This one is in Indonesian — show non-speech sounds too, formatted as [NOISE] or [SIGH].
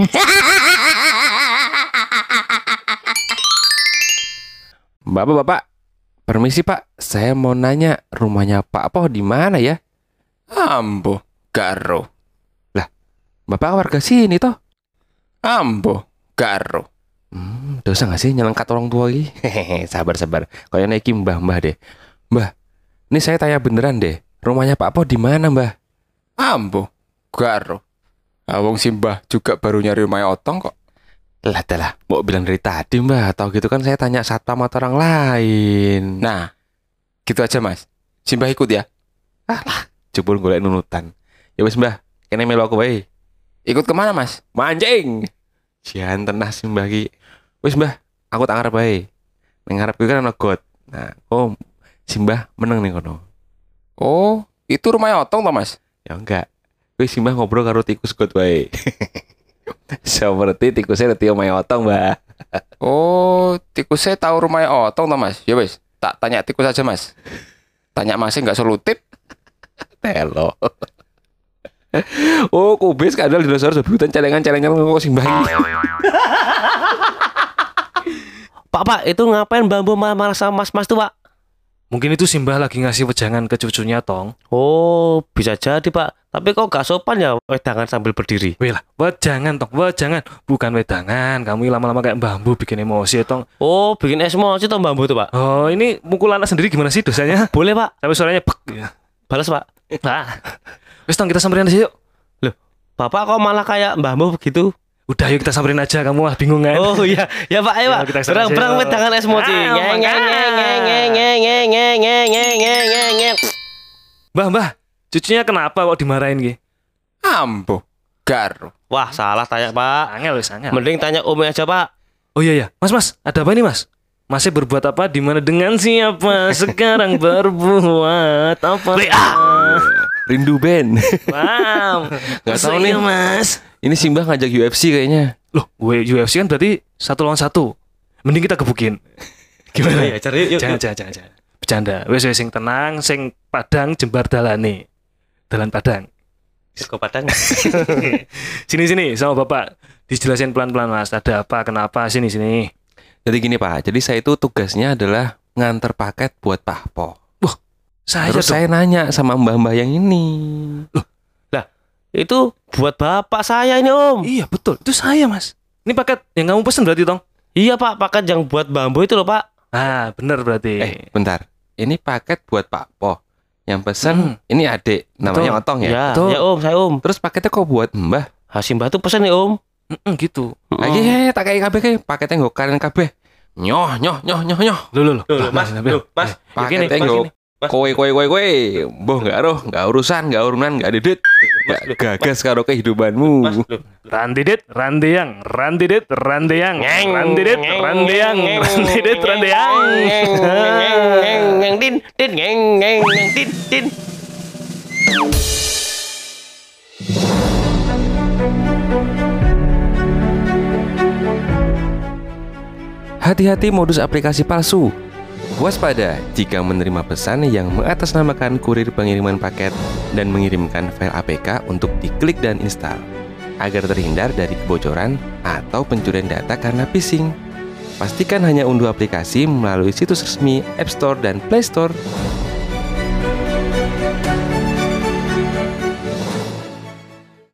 [LAUGHS] Bapak-bapak, permisi Pak, saya mau nanya rumahnya Pak Po di mana ya? Ambo, garo. Bapak warga sini toh? Ambo, garo. Hmm, dosa gak sih nyelengkat orang tua lagi? [LAUGHS] Hehehe, sabar sabar. Kayaknya naiki mbah-mbah deh. Mbah, ini saya tanya beneran deh. Rumahnya Pak Po di mana, Mbah? Ambo, garo. Awong simbah juga baru nyari rumah otong kok. Lah, lah, mau bilang dari tadi, Mbah. Atau gitu kan saya tanya satpam atau orang lain. Nah, gitu aja mas. Simbah ikut ya. Jebul golek nunutan. Ya wis, Mbah. Kene melu aku wae. Ikut ke mana mas? Mancing. Jian tenah sih Mbah ki. Wis, Mbah, aku tak ngarep wae. Ning ngarep kan ana got. Nah, oh Simbah meneng nih kono. Oh, itu rumah otong toh mas? Ya enggak. Wis Simbah ngobrol karo tikus got wae. [LAUGHS] Seperti tikusnya letih omae otong, Mbah. Oh, tikus saya tahu rumah otong toh mas? Ya wes, tak tanya tikus aja mas. Tanya masih nggak solutif. Telo. [LAUGHS] oh, kubis kadal dinosaurus bebutan celengan-celengan kok Simbah. [LAUGHS] Pak, Pak, itu ngapain bambu marah-marah sama mas-mas tuh, Pak? Mungkin itu Simbah lagi ngasih wejangan ke cucunya Tong. Oh, bisa jadi Pak. Tapi kok gak sopan ya wedangan sambil berdiri? Wih lah, wejangan Tong, wejangan. Bukan wedangan, kamu lama-lama kayak bambu bikin emosi ya, Tong. Oh, bikin emosi Tong bambu tuh Pak? Oh, ini mukul anak sendiri gimana sih dosanya? Boleh Pak. Tapi suaranya pek. Ya. Balas Pak. Nah, Wis Tong, kita samperin aja yuk. Loh, Bapak kok malah kayak bambu begitu? Udah yuk kita samperin aja kamu lah, bingung kan. Oh iya, ya Pak, ya, ayo Pak. Berang-berang wedangan es mochi. Ah, nge nge nge nge nge nge nge Mbah, mbah, cucunya kenapa kok dimarahin Ki? Ambo, garo. Wah, salah tanya, Pak. Angel wes angel. Mending tanya Umi aja, Pak. Oh iya ya, Mas Mas, ada apa ini Mas? Masih berbuat apa? Di mana dengan siapa? Sekarang berbuat apa? Rindu band. Wow, [LAUGHS] Nggak tahu nih. Mas. Ini Simbah ngajak UFC kayaknya. Loh, UFC kan berarti satu lawan satu. Mending kita gebukin. Gimana? Ya, cari yuk. jangan, jangan, jangan, jangan. Bercanda. Wes wes sing tenang, sing padang jembar dalane. Dalan padang. Kok padang? [LAUGHS] Sini sini sama Bapak. Dijelasin pelan-pelan Mas. Ada apa? Kenapa? Sini sini. Jadi gini Pak, jadi saya itu tugasnya adalah nganter paket buat Pak Po. Saya Terus dong. saya nanya sama mbah-mbah yang ini. Itu buat bapak saya ini, Om. Iya, betul. Itu saya, Mas. Ini paket yang kamu pesen berarti, Tong? Iya, Pak. Paket yang buat bambu itu loh, Pak. Ah, bener berarti. Eh, bentar. Ini paket buat Pak Po. Yang pesen Hmm. ini adik, namanya Betul. Otong ya. Ya, Betul. ya Om, saya Om. Terus paketnya kok buat Mbah? Hasim Mbah tuh pesen nih, Om. Mm-mm, gitu. Lagi he, tak kayak kabeh kayak paketnya nggo kalian kabeh. Nyoh, nyoh, nyoh, nyoh, nyoh. Loh, loh, loh. Loh, loh, Nah, Mas, loh, Mas. ya Paketnya nggo gini. kowe kowe kowe kowe. Mbah enggak roh, enggak urusan, enggak urunan, enggak didit. Enggak gagas karo kehidupanmu. Mas, loh. Randidit, randeyang, randidit, randeyang, Ngeng, randidit, ngeng, randeyang, ngeng, randidit, ngeng, randeyang. Din, din, ngeng, ngeng, ngeng, din, din. Hati-hati modus aplikasi palsu. Waspada jika menerima pesan yang mengatasnamakan kurir pengiriman paket dan mengirimkan file APK untuk diklik dan install agar terhindar dari kebocoran atau pencurian data karena phishing. Pastikan hanya unduh aplikasi melalui situs resmi App Store dan Play Store